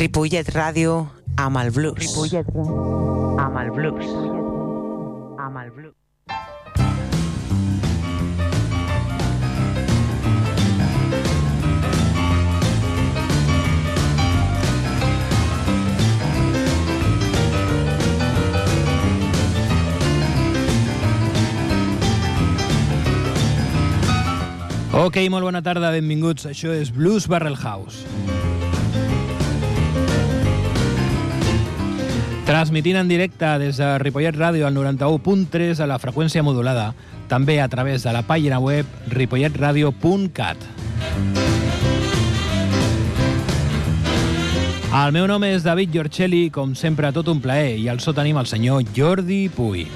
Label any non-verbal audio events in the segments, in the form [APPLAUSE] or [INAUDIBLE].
Ripollet Ràdio amb el blues. Ripollet amb el blues. Amb el blues. Ok, molt bona tarda, benvinguts. Això és Blues Barrel House. Transmitint en directe des de Ripollet Ràdio al 91.3 a la freqüència modulada, també a través de la pàgina web ripolletradio.cat. El meu nom és David Giorcelli, com sempre tot un plaer, i al so tenim el senyor Jordi Puy.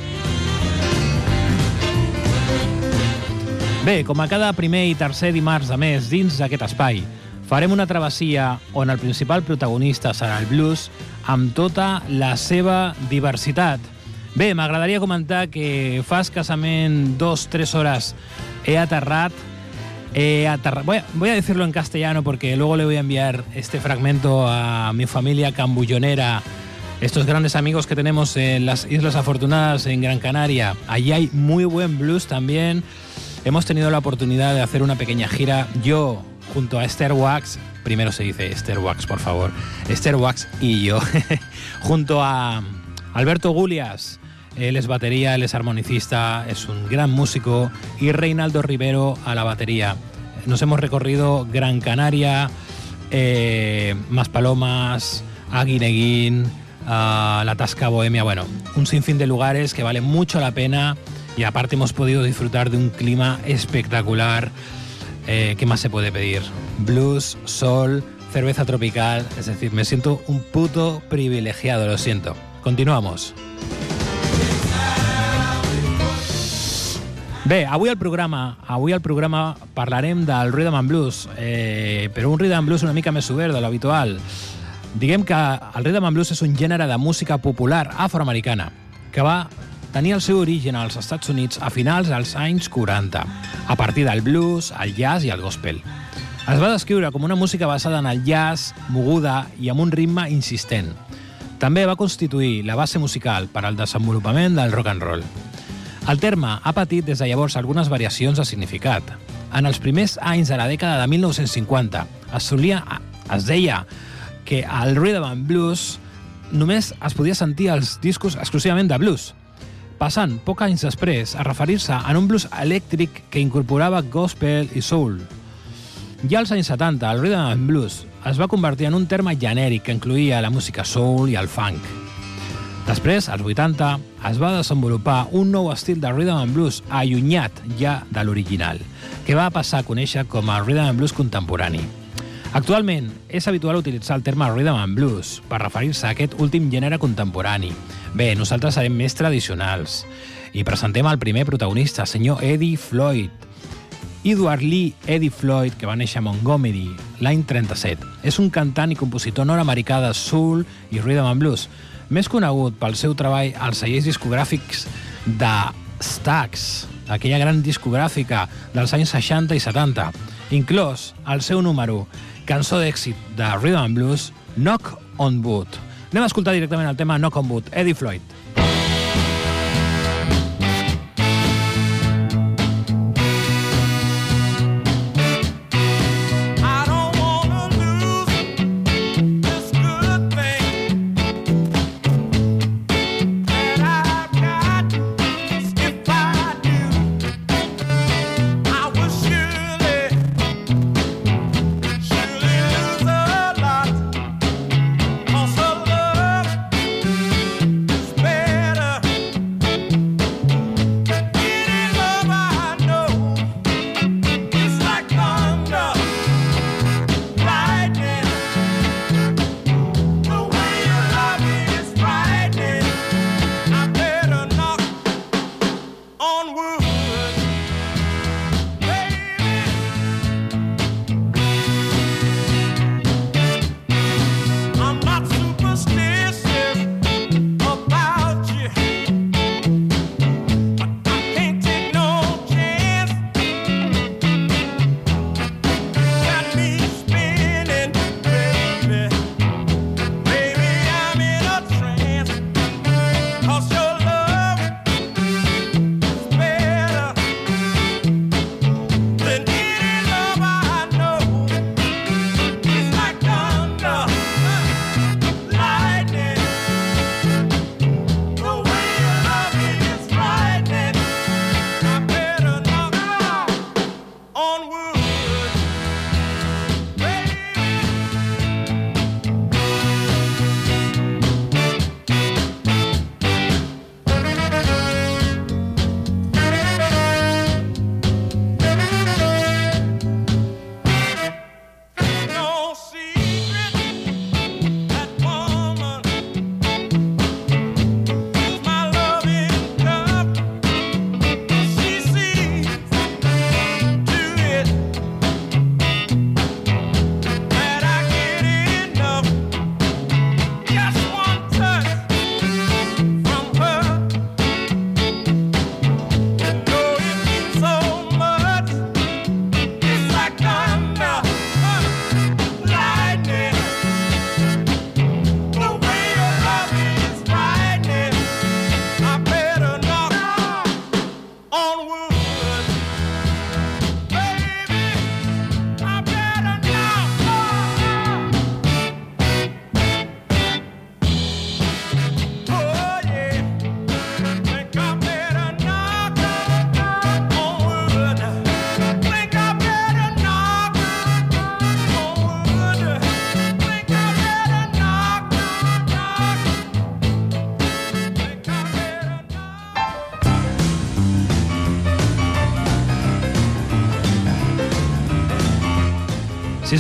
Bé, com a cada primer i tercer dimarts de mes dins d'aquest espai, farem una travessia on el principal protagonista serà el blues amb tota la seva diversitat. Bé, m'agradaria comentar que fa escasament dos, tres hores he aterrat aterra... voy, voy, a, decirlo en castellano porque luego le voy a enviar este fragmento a mi familia cambullonera, estos grandes amigos que tenemos en las Islas Afortunadas en Gran Canaria. Allí hay muy buen blues también. Hemos tenido la oportunidad de hacer una pequeña gira. Yo, junto a Esther Wax, primero se dice Esther Wax, por favor, Esther Wax y yo, [LAUGHS] junto a Alberto Gulias, él es batería, él es armonicista, es un gran músico, y Reinaldo Rivero a la batería. Nos hemos recorrido Gran Canaria, eh, Maspalomas, Aguineguín, uh, la Tasca Bohemia, bueno, un sinfín de lugares que vale mucho la pena y aparte hemos podido disfrutar de un clima espectacular. Eh, ¿Qué más se puede pedir? Blues, sol, cerveza tropical, es decir, me siento un puto privilegiado, lo siento. Continuamos. Bé, avui al programa, avui al programa parlarem del rhythm and blues, eh, però un rhythm and blues una mica més obert de l'habitual. Diguem que el rhythm and blues és un gènere de música popular afroamericana que va tenir el seu origen als Estats Units a finals dels anys 40, a partir del blues, el jazz i el gospel. Es va descriure com una música basada en el jazz, moguda i amb un ritme insistent. També va constituir la base musical per al desenvolupament del rock and roll. El terme ha patit des de llavors algunes variacions de significat. En els primers anys de la dècada de 1950 es, solia, es deia que el rhythm and blues només es podia sentir als discos exclusivament de blues, passant poc anys després a referir-se a un blues elèctric que incorporava gospel i soul. Ja als anys 70, el rhythm and blues es va convertir en un terme genèric que incluïa la música soul i el funk. Després, als 80, es va desenvolupar un nou estil de rhythm and blues allunyat ja de l'original, que va passar a conèixer com a rhythm and blues contemporani. Actualment, és habitual utilitzar el terme rhythm and blues per referir-se a aquest últim gènere contemporani. Bé, nosaltres serem més tradicionals i presentem el primer protagonista, senyor Eddie Floyd. Edward Lee Eddie Floyd, que va néixer a Montgomery l'any 37, és un cantant i compositor nord-americà de soul i rhythm and blues, més conegut pel seu treball als cellers discogràfics de Stax, aquella gran discogràfica dels anys 60 i 70, inclòs el seu número, cançó d'èxit de Rhythm and Blues, Knock on Wood. Anem a escoltar directament el tema Knock on Wood, Eddie Floyd.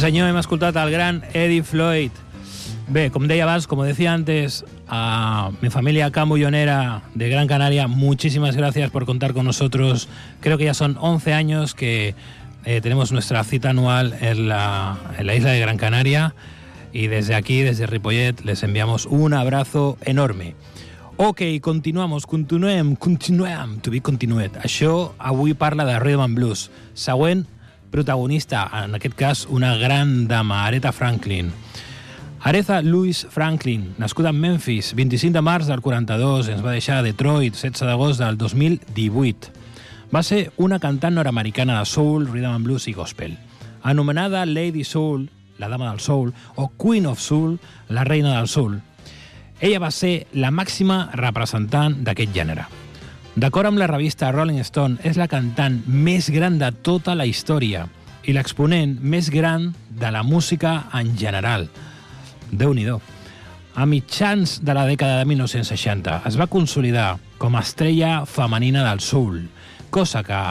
Senyor, hem escoltat el gran Eddie Floyd. Bé, com deia abans, decía antes, a mi familia cambullonera de Gran Canaria, muchísimas gracias por contar con nosotros. Creo que ya son 11 años que eh, tenemos nuestra cita anual en la, en la isla de Gran Canaria y desde aquí, desde Ripollet, les enviamos un abrazo enorme. Ok, continuamos, continuem, continuem, to be continued. Això avui parla de Rhythm and Blues. Següent protagonista, en aquest cas una gran dama, Aretha Franklin. Aretha Louise Franklin, nascuda en Memphis, 25 de març del 42, ens va deixar a Detroit, 16 d'agost del 2018. Va ser una cantant nord-americana de soul, rhythm and blues i gospel. Anomenada Lady Soul, la dama del soul, o Queen of Soul, la reina del soul. Ella va ser la màxima representant d'aquest gènere. D'acord amb la revista Rolling Stone, és la cantant més gran de tota la història i l'exponent més gran de la música en general – déu nhi A mitjans de la dècada de 1960 es va consolidar com a estrella femenina del soul, cosa que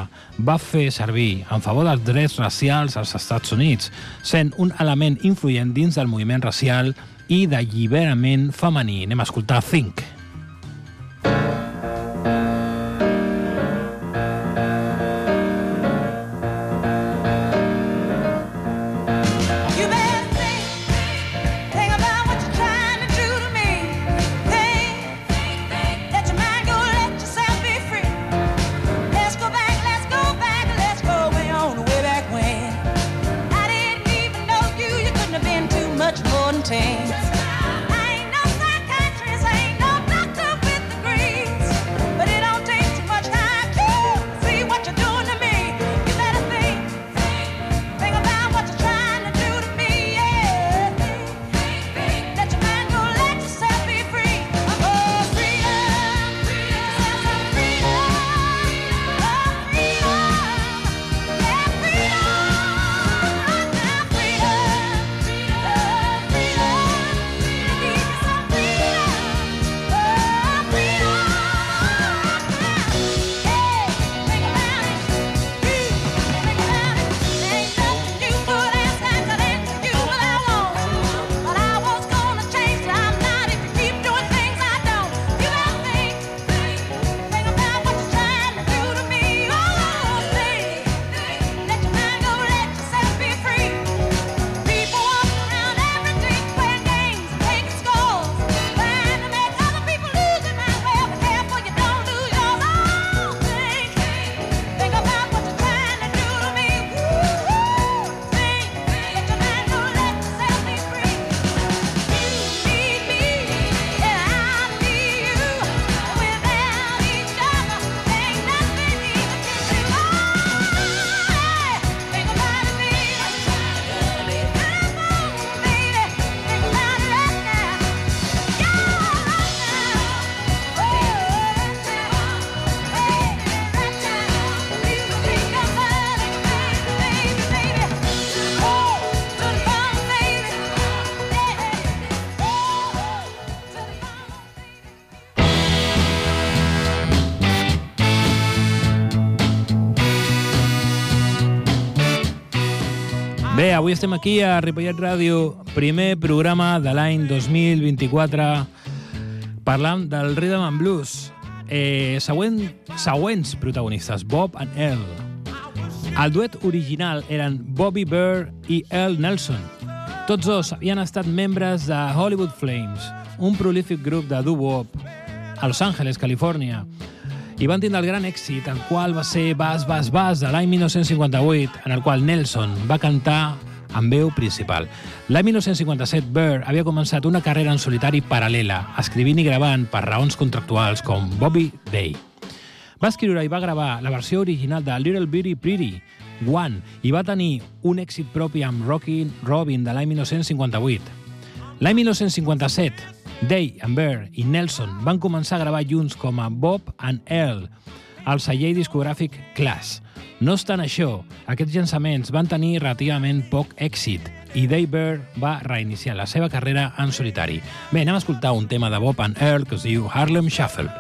va fer servir en favor dels drets racials als Estats Units, sent un element influent dins del moviment racial i d'alliberament femení. Anem a escoltar Think. Avui estem aquí a Ripollet Ràdio, primer programa de l'any 2024, parlant del Rhythm and Blues. Eh, següent, següents protagonistes, Bob and Earl. El duet original eren Bobby Burr i Earl Nelson. Tots dos havien estat membres de Hollywood Flames, un prolífic grup de doo-wop a Los Angeles, Califòrnia, i van tindre el gran èxit, el qual va ser Bas, Bas, Bas, de l'any 1958, en el qual Nelson va cantar amb veu principal. L'any 1957, Burr havia començat una carrera en solitari paral·lela, escrivint i gravant per raons contractuals com Bobby Day. Va escriure i va gravar la versió original de Little Bitty Pretty, One, i va tenir un èxit propi amb Rockin' Robin de l'any 1958. L'any 1957, Day and Bear i Nelson van començar a gravar junts com a Bob and Earl al celler discogràfic Class. No obstant això, aquests llançaments van tenir relativament poc èxit i Dave Bear va reiniciar la seva carrera en solitari. Bé, anem a escoltar un tema de Bob and Earl que es diu Harlem Shuffle.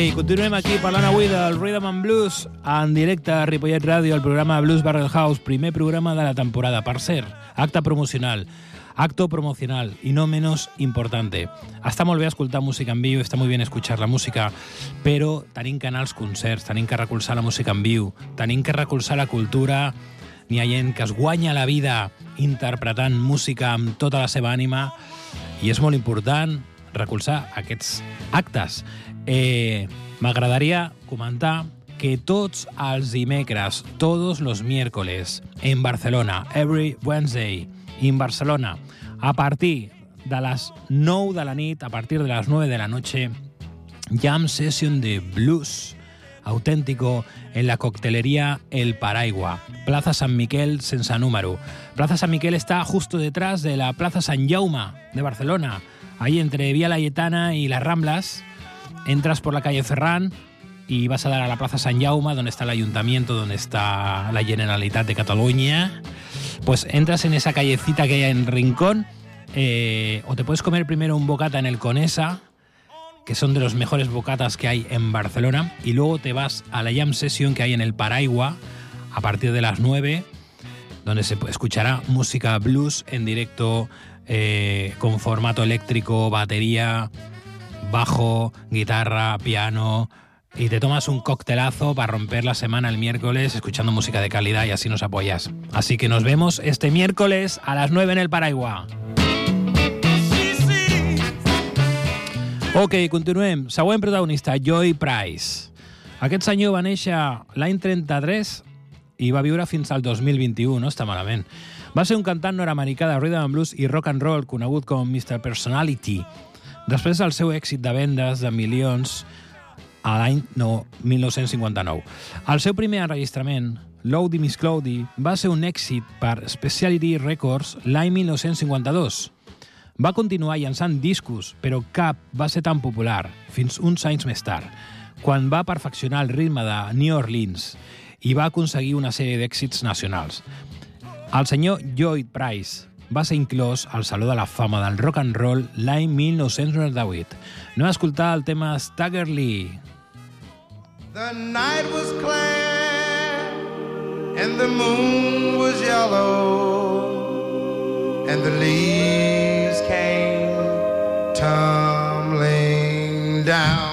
Ok, continuem aquí parlant avui del Rhythm and Blues en directe a Ripollet Ràdio, el programa Blues Barrel House, primer programa de la temporada. Per cert, acte promocional, acto promocional y no menos importante. Està molt bé escoltar música en viu, està molt bé escuchar la música, però tenim que anar als concerts, tenim que recolzar la música en viu, tenim que recolzar la cultura, n'hi ha gent que es guanya la vida interpretant música amb tota la seva ànima i és molt important recolzar aquests actes. Eh, M'agradaria comentar que tots els dimecres, todos los miércoles, en Barcelona, every Wednesday, en Barcelona, a partir de les 9 de la nit, a partir de les 9 de la noche, jam session de blues auténtico en la coctelería El Paraigua, Plaza San Miquel sense número. Plaza San Miquel está justo detrás de la Plaza San Jaume de Barcelona, ahí entre Vía Layetana y las Ramblas. Entras por la calle Ferran y vas a dar a la Plaza San Jaume, donde está el ayuntamiento, donde está la Generalitat de Cataluña. Pues entras en esa callecita que hay en Rincón, eh, o te puedes comer primero un bocata en el Conesa, que son de los mejores bocatas que hay en Barcelona, y luego te vas a la jam session que hay en el Paraigua a partir de las 9, donde se escuchará música blues en directo eh, con formato eléctrico, batería, bajo, guitarra, piano, y te tomas un coctelazo para romper la semana el miércoles escuchando música de calidad y así nos apoyas. Así que nos vemos este miércoles a las 9 en el Paraigua. Ok, continuem. Següent protagonista, Joy Price. Aquest senyor va néixer l'any 33 i va viure fins al 2021, no està malament. Va ser un cantant nord-americà de rhythm and blues i rock and roll conegut com Mr. Personality. Després del seu èxit de vendes de milions a l'any no, 1959. El seu primer enregistrament, Lowdy Miss Cloudy, va ser un èxit per Speciality Records l'any 1952. Va continuar llançant discos, però cap va ser tan popular fins uns anys més tard, quan va perfeccionar el ritme de New Orleans i va aconseguir una sèrie d'èxits nacionals. El senyor Lloyd Price va ser inclòs al Saló de la Fama del Rock and Roll l'any 1998. No va escoltar el tema Stagger Lee. The night was clear and the moon was yellow and the leaves came tumbling down.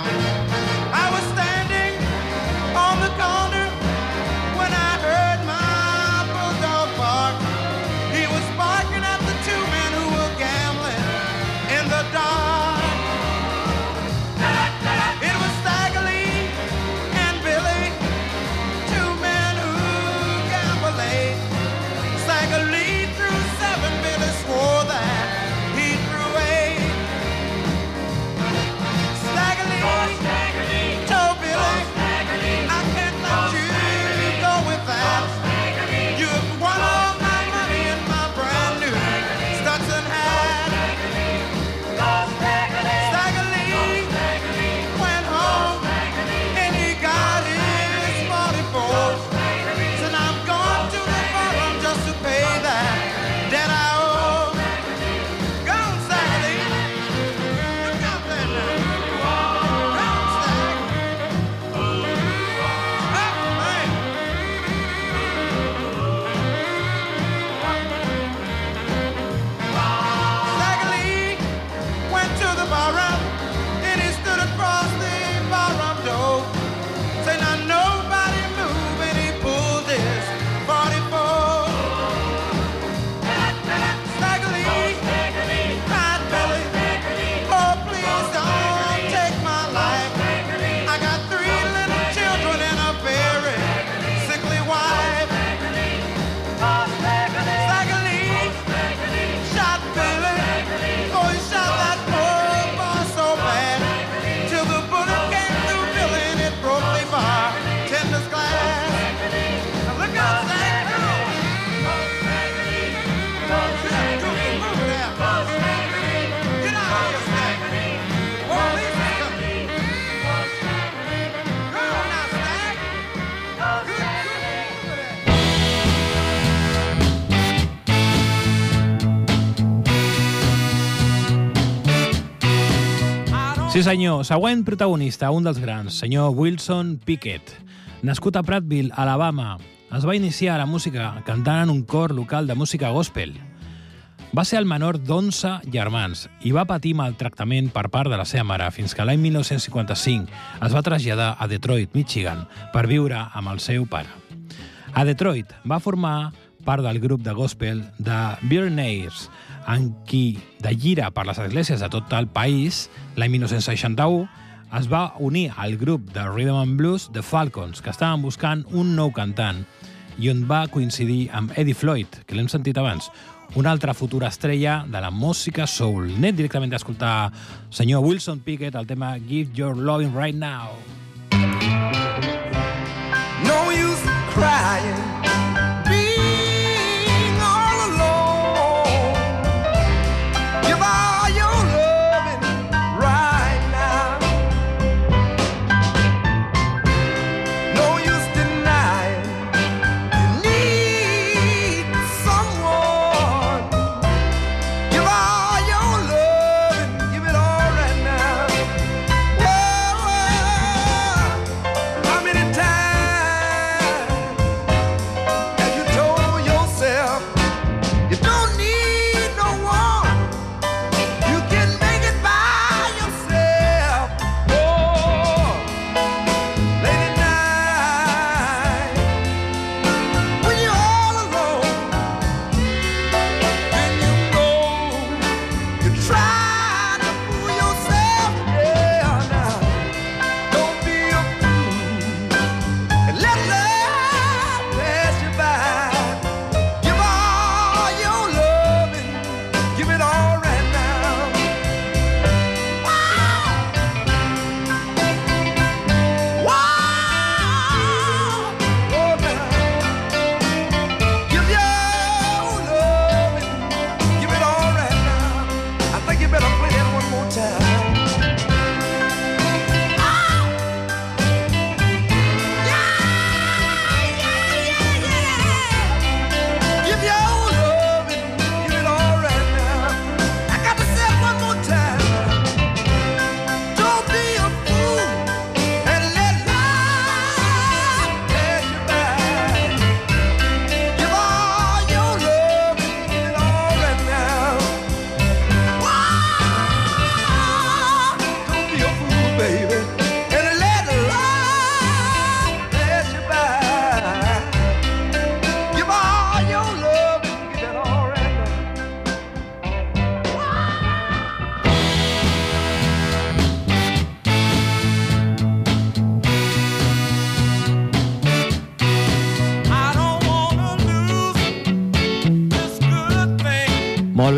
Sí senyor, següent protagonista, un dels grans, senyor Wilson Pickett. Nascut a Prattville, Alabama, es va iniciar a la música cantant en un cor local de música gospel. Va ser el menor d'11 germans i va patir maltractament per part de la seva mare fins que l'any 1955 es va traslladar a Detroit, Michigan, per viure amb el seu pare. A Detroit va formar part del grup de gospel de Billionaires, en qui, de gira per les esglésies de tot el país, l'any 1961, es va unir al grup de Rhythm and Blues The Falcons, que estaven buscant un nou cantant, i on va coincidir amb Eddie Floyd, que l'hem sentit abans, una altra futura estrella de la música soul. Anem directament a escoltar senyor Wilson Pickett, el tema Give Your Loving Right Now. No use crying,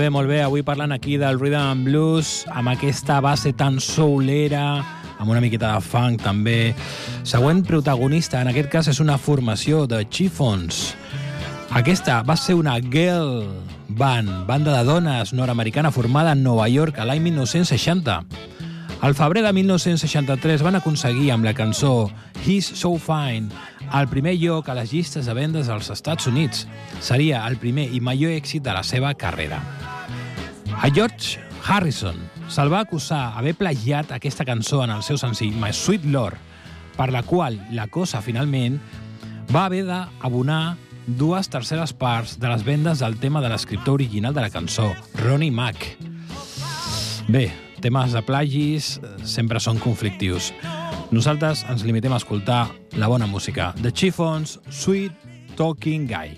molt bé. Avui parlant aquí del Rhythm and Blues, amb aquesta base tan soulera, amb una miqueta de funk també. Següent protagonista, en aquest cas, és una formació de Chiffons. Aquesta va ser una girl band, banda de dones nord-americana formada en Nova York a l'any 1960. Al febrer de 1963 van aconseguir amb la cançó He's So Fine el primer lloc a les llistes de vendes als Estats Units. Seria el primer i major èxit de la seva carrera. A George Harrison se'l va acusar haver plagiat aquesta cançó en el seu senzill My Sweet Lord, per la qual la cosa finalment va haver d'abonar dues terceres parts de les vendes del tema de l'escriptor original de la cançó, Ronnie Mack. Bé, temes de plagis sempre són conflictius. Nosaltres ens limitem a escoltar la bona música. The Chiffons, Sweet Talking Guy.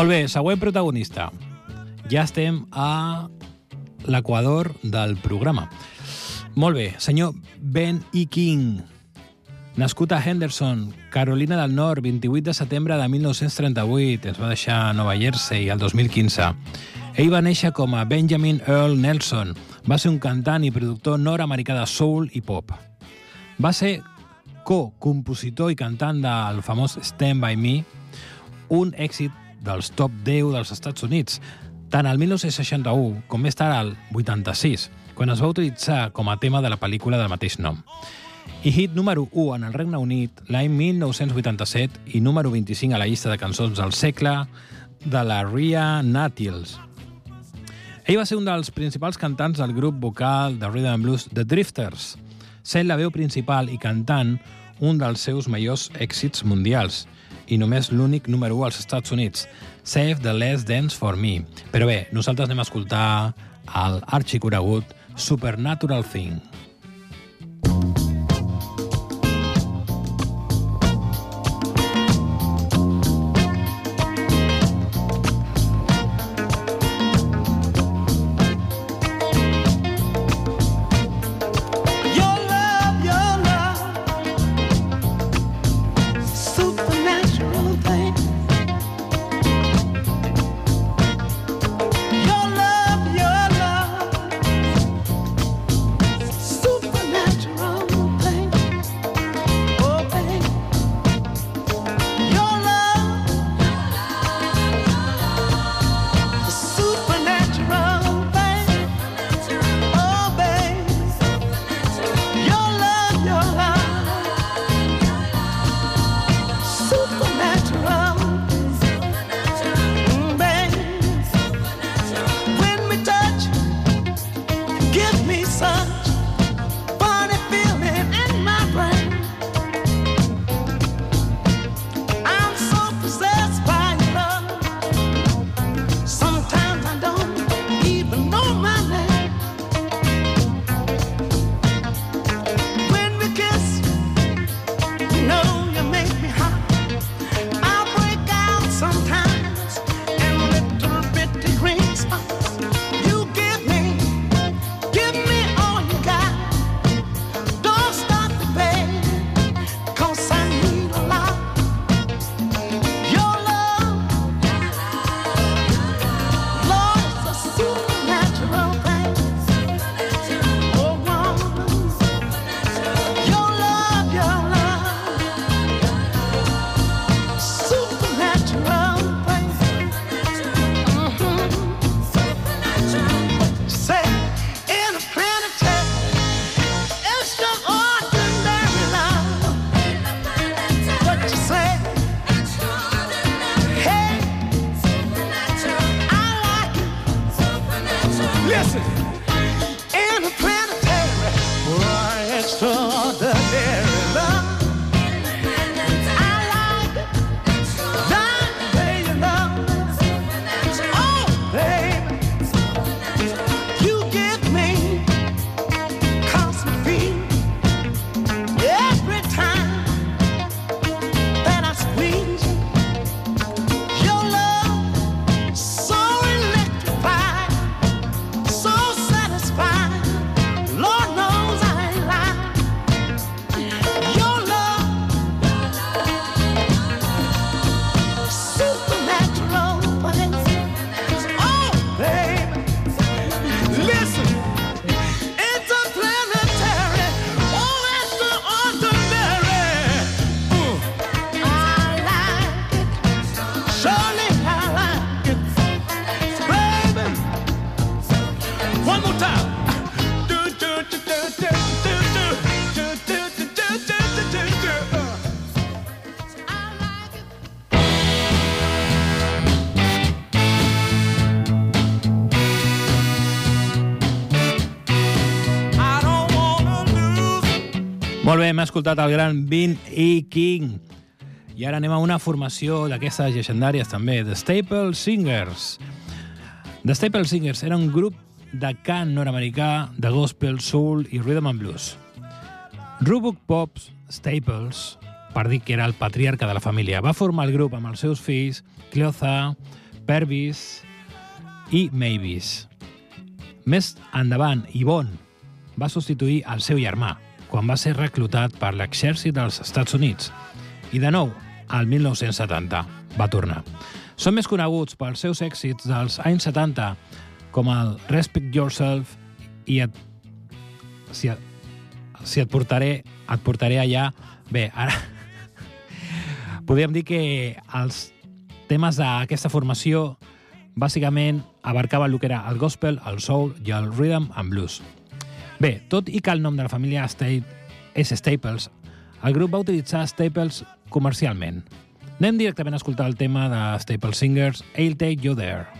Molt bé, següent protagonista. Ja estem a l'equador del programa. Molt bé, senyor Ben E. King, nascut a Henderson, Carolina del Nord, 28 de setembre de 1938, es va deixar a Nova Jersey el 2015. Ell va néixer com a Benjamin Earl Nelson. Va ser un cantant i productor nord-americà de soul i pop. Va ser co-compositor i cantant del famós Stand By Me, un èxit dels top 10 dels Estats Units, tant al 1961 com més tard al 86, quan es va utilitzar com a tema de la pel·lícula del mateix nom. I hit número 1 en el Regne Unit l'any 1987 i número 25 a la llista de cançons del segle de la Ria Natils. Ell va ser un dels principals cantants del grup vocal de Rhythm and Blues The Drifters, sent la veu principal i cantant un dels seus majors èxits mundials i només l'únic número 1 als Estats Units, Save the Last Dance for Me. Però bé, nosaltres anem a escoltar el arxiconegut Supernatural Thing. Molt bé, hem escoltat el gran Vin E. King. I ara anem a una formació d'aquestes llegendàries també, The Staple Singers. The Staple Singers era un grup de cant nord-americà, de gospel, soul i rhythm and blues. Rubuk Pops Staples, per dir que era el patriarca de la família, va formar el grup amb els seus fills Cleotha, Pervis i Mavis. Més endavant, Yvonne va substituir el seu germà quan va ser reclutat per l'exèrcit dels Estats Units i de nou, al 1970, va tornar. Són més coneguts pels seus èxits dels anys 70 com el Respect Yourself i et, si, et, si et portaré et portaré allà bé, ara [LAUGHS] podríem dir que els temes d'aquesta formació bàsicament abarcaven el que era el gospel, el soul i el rhythm and blues. Bé, tot i que el nom de la família State és Staples, el grup va utilitzar Staples comercialment. Anem directament a escoltar el tema de Staples Singers, I'll Take You There.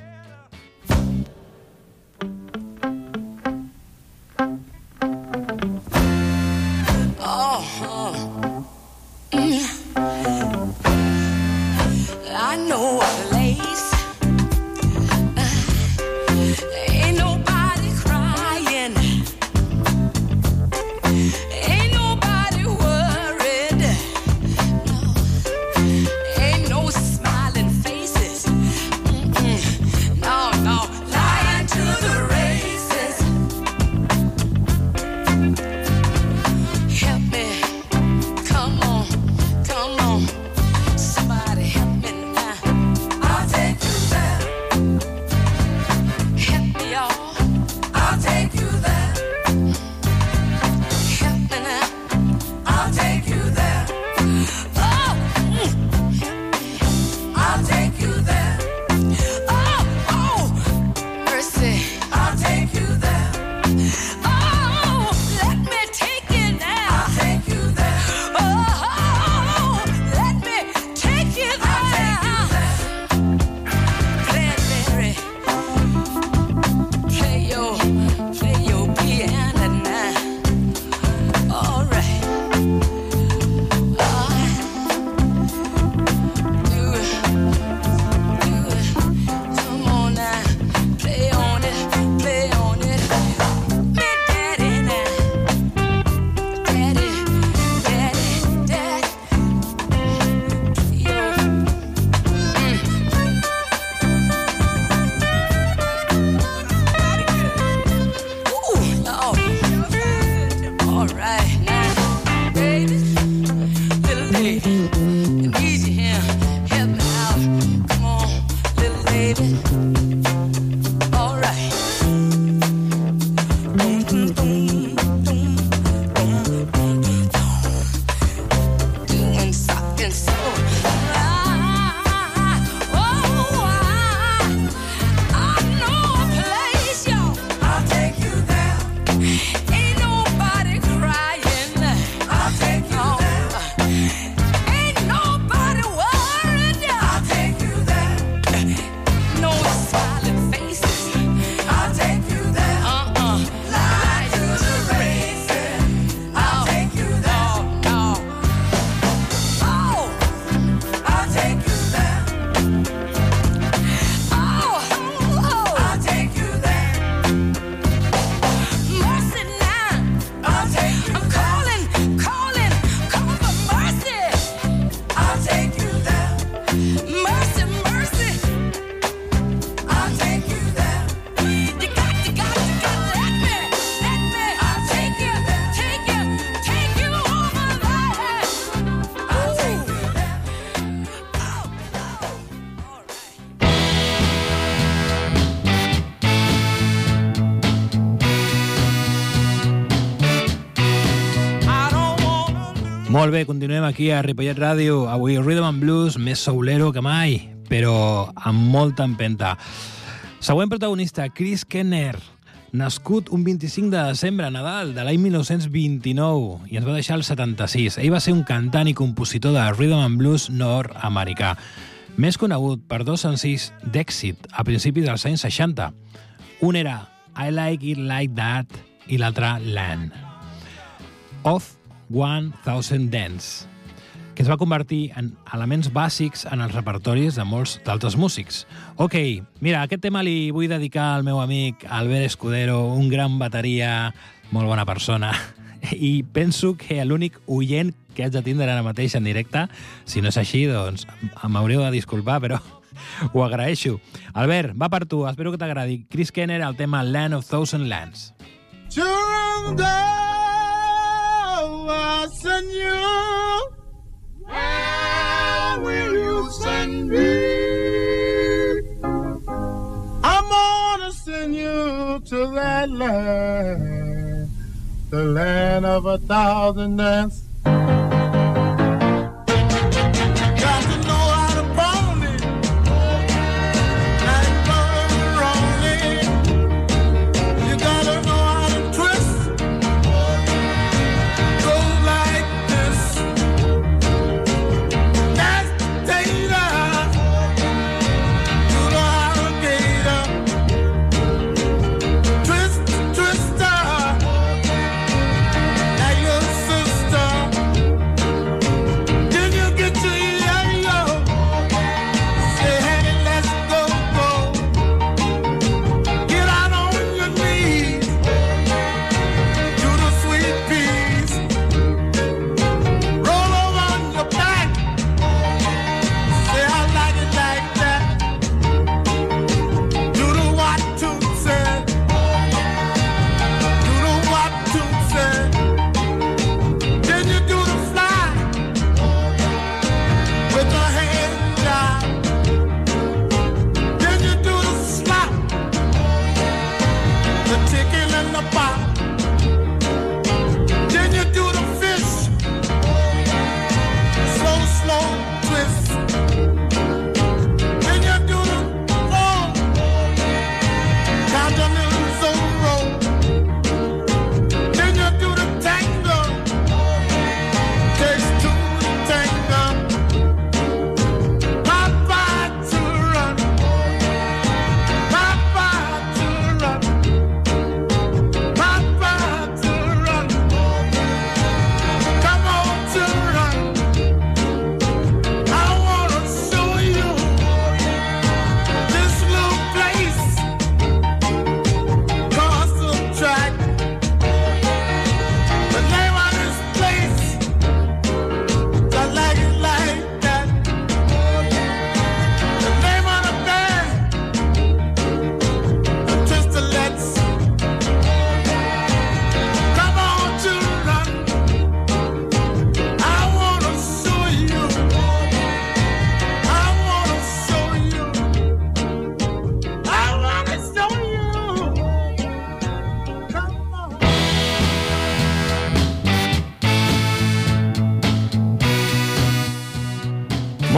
Molt bé, continuem aquí a Ripollet Ràdio. Avui Rhythm and Blues més soulero que mai, però amb molta empenta. Següent protagonista, Chris Kenner, nascut un 25 de desembre, Nadal, de l'any 1929, i ens va deixar el 76. Ell va ser un cantant i compositor de Rhythm and Blues nord-americà, més conegut per dos senzills d'èxit a principis dels anys 60. Un era I Like It Like That i l'altre Land. Of 1000 Dance, que es va convertir en elements bàsics en els repertoris de molts d'altres músics. Ok, mira, aquest tema li vull dedicar al meu amic Albert Escudero, un gran bateria, molt bona persona, [LAUGHS] i penso que l'únic oient que haig de tindre ara mateix en directe, si no és així, doncs m'haureu de disculpar, però [LAUGHS] ho agraeixo. Albert, va per tu, espero que t'agradi. Chris Kenner, el tema Land of Thousand Lands. Children, go, I send you. Where will you send me? I'm gonna send you to that land, the land of a thousand dances.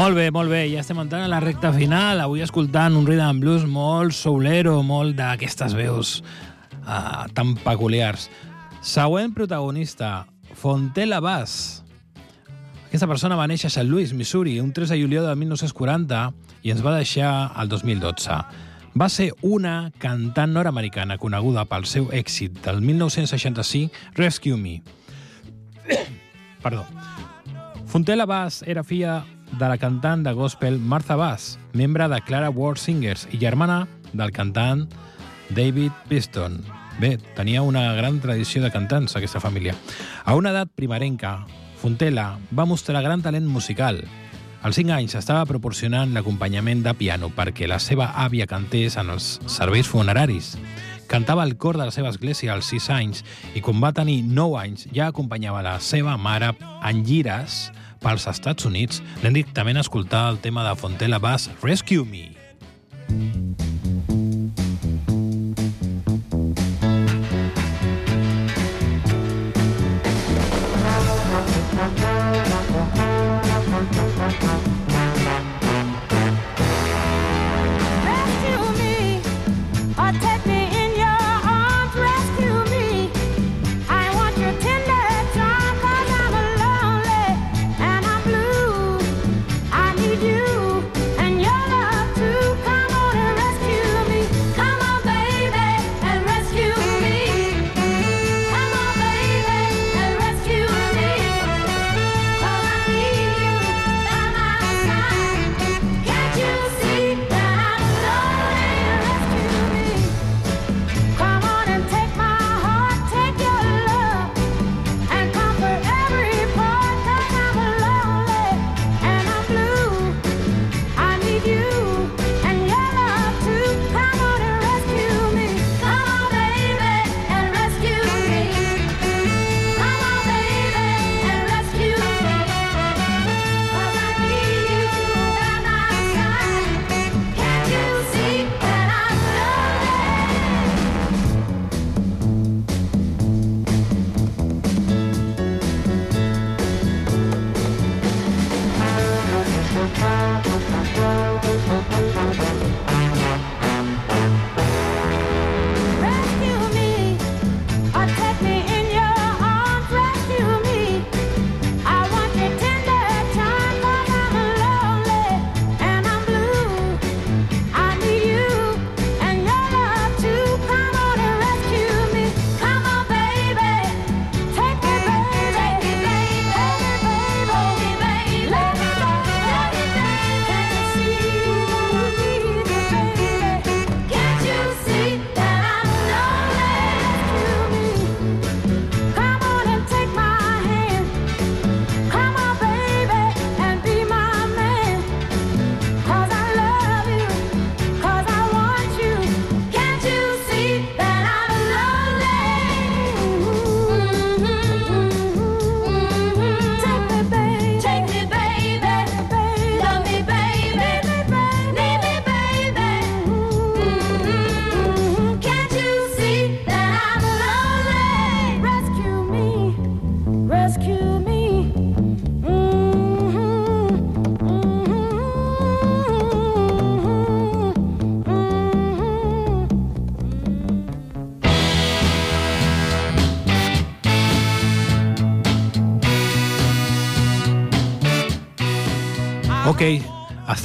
Molt bé, molt bé, ja estem entrant a la recta final, avui escoltant un rhythm blues molt soulero, molt d'aquestes veus uh, tan peculiars. Següent protagonista, Fontela Bass. Aquesta persona va néixer a St. Louis, Missouri, un 3 de juliol de 1940 i ens va deixar el 2012. Va ser una cantant nord-americana coneguda pel seu èxit del 1965, Rescue Me. [COUGHS] Perdó. Fontela Bass era filla de la cantant de gospel Martha Bass, membre de Clara Ward Singers i germana del cantant David Piston. Bé, tenia una gran tradició de cantants, aquesta família. A una edat primerenca, Fontela va mostrar gran talent musical. Als 5 anys estava proporcionant l'acompanyament de piano perquè la seva àvia cantés en els serveis funeraris. Cantava al cor de la seva església als 6 anys i quan va tenir 9 anys ja acompanyava la seva mare en gires pels Estats Units. Anem directament a escoltar el tema de Fontela Bass, Rescue Me. Thank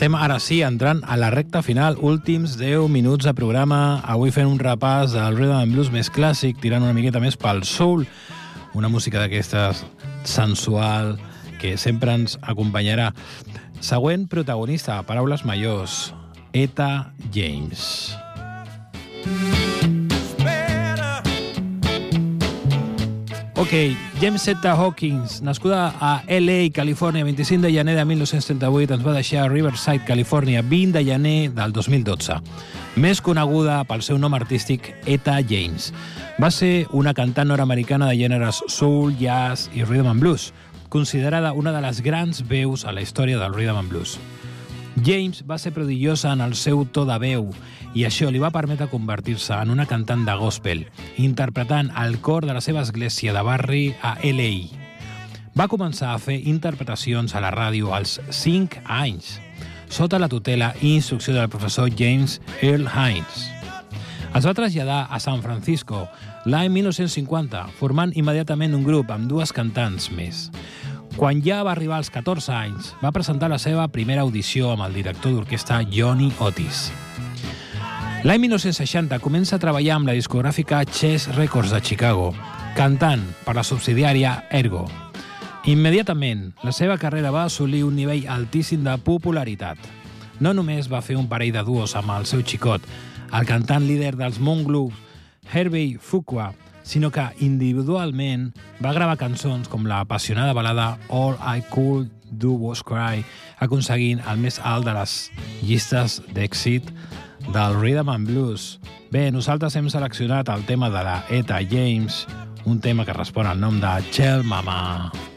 estem ara sí entrant a la recta final, últims 10 minuts de programa. Avui fent un repàs del rhythm and blues més clàssic, tirant una miqueta més pel soul, una música d'aquestes sensual que sempre ens acompanyarà. Següent protagonista, paraules majors, Eta James. Ok, James Etta Hawkins, nascuda a L.A., Califòrnia, 25 de gener de 1938, ens va deixar a Riverside, Califòrnia, 20 de gener del 2012. Més coneguda pel seu nom artístic, Etta James. Va ser una cantant nord-americana de gèneres soul, jazz i rhythm and blues, considerada una de les grans veus a la història del rhythm and blues. James va ser prodigiosa en el seu to de veu i això li va permetre convertir-se en una cantant de gospel, interpretant el cor de la seva església de barri a L.A. Va començar a fer interpretacions a la ràdio als 5 anys, sota la tutela i instrucció del professor James Earl Hines. Es va traslladar a San Francisco l'any 1950, formant immediatament un grup amb dues cantants més. Quan ja va arribar als 14 anys, va presentar la seva primera audició amb el director d'orquestra Johnny Otis. L'any 1960 comença a treballar amb la discogràfica Chess Records de Chicago, cantant per la subsidiària Ergo. Immediatament, la seva carrera va assolir un nivell altíssim de popularitat. No només va fer un parell de duos amb el seu xicot, el cantant líder dels Monglue, Herbie Fuqua, sinó que individualment va gravar cançons com la apassionada balada All I Could Do Was Cry, aconseguint el més alt de les llistes d'èxit del Rhythm and Blues. Bé, nosaltres hem seleccionat el tema de la Eta James, un tema que respon al nom de Chel Mama. You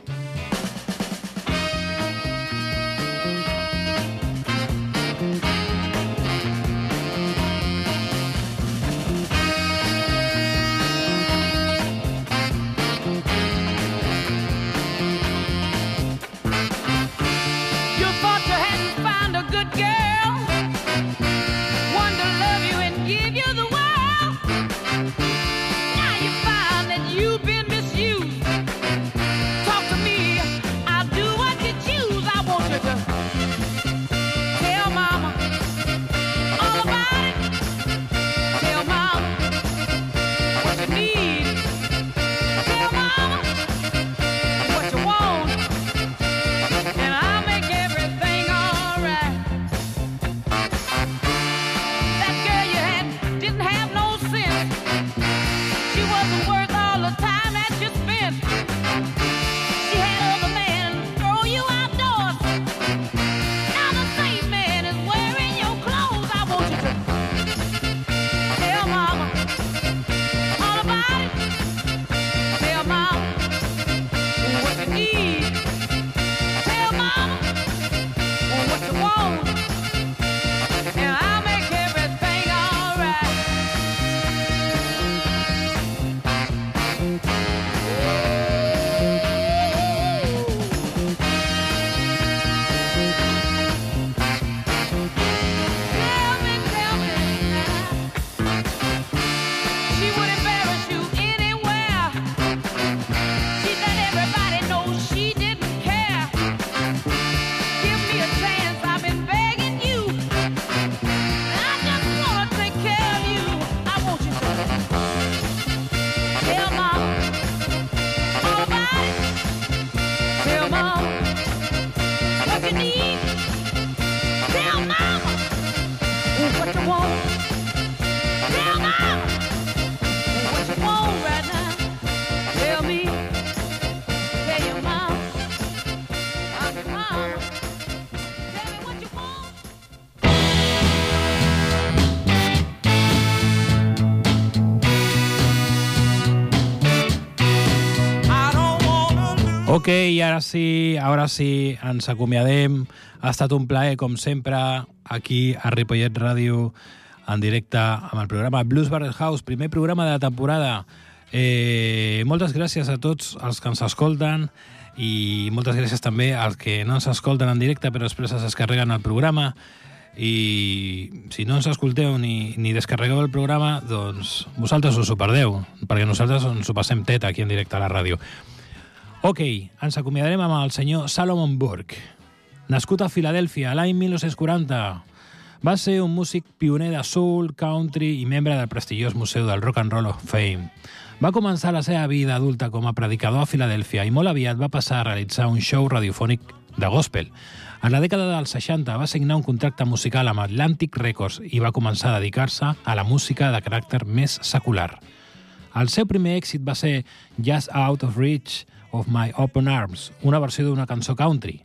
Ok, i ara sí, ara sí, ens acomiadem. Ha estat un plaer, com sempre, aquí a Ripollet Ràdio, en directe amb el programa Blues Barrel House, primer programa de la temporada. Eh, moltes gràcies a tots els que ens escolten i moltes gràcies també als que no ens escolten en directe però després es descarreguen el programa i si no ens escolteu ni, ni descarregueu el programa doncs vosaltres us ho perdeu perquè nosaltres ens ho passem teta aquí en directe a la ràdio Ok, ens acomiadarem amb el senyor Salomon Burke. Nascut a Filadèlfia l'any 1940, va ser un músic pioner de soul, country i membre del prestigiós Museu del Rock and Roll of Fame. Va començar la seva vida adulta com a predicador a Filadèlfia i molt aviat va passar a realitzar un show radiofònic de gospel. En la dècada dels 60 va signar un contracte musical amb Atlantic Records i va començar a dedicar-se a la música de caràcter més secular. El seu primer èxit va ser Just Out of Reach of My Open Arms, una versió d'una cançó country.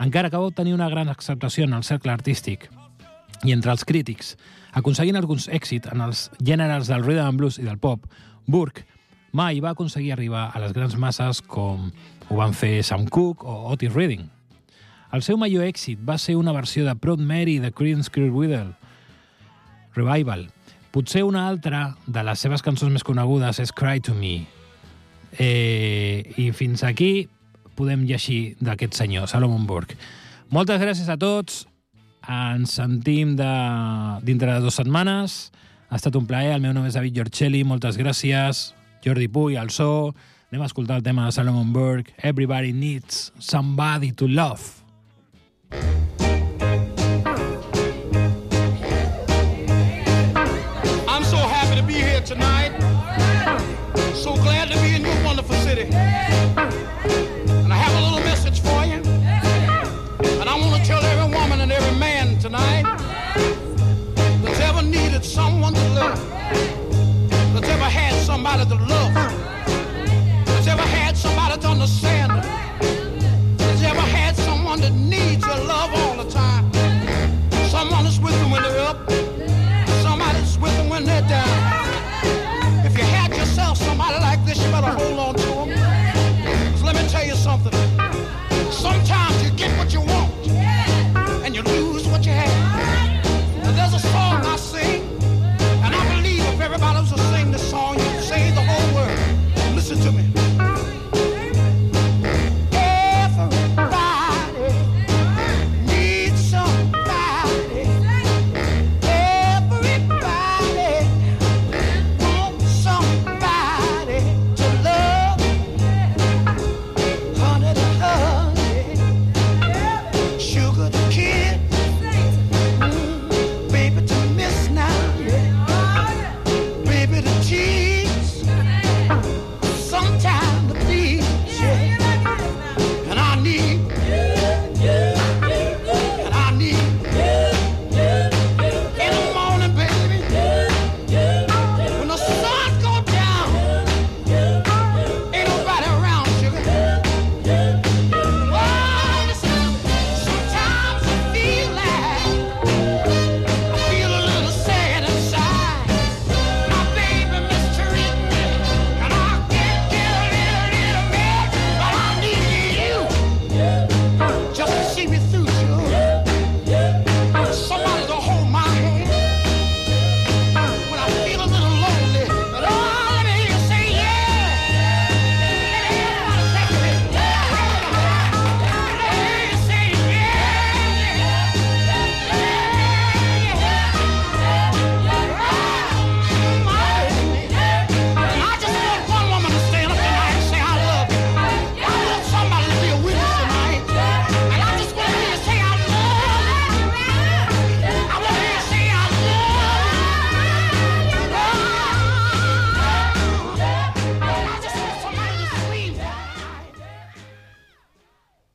Encara que va obtenir una gran acceptació en el cercle artístic i entre els crítics, aconseguint alguns èxits en els gèneres del rhythm and blues i del pop, Burke mai va aconseguir arribar a les grans masses com ho van fer Sam Cooke o Otis Redding. El seu major èxit va ser una versió de Proud Mary de Creedence Clearwater Revival. Potser una altra de les seves cançons més conegudes és Cry to Me. Eh, I fins aquí podem llegir d'aquest senyor, Salomon Burke. Moltes gràcies a tots. Ens sentim de, dintre de dues setmanes. Ha estat un plaer. El meu nom és David Giorcelli. Moltes gràcies. Jordi Puy, al so. Anem a escoltar el tema de Salomon Burke. Everybody needs somebody to love. I'm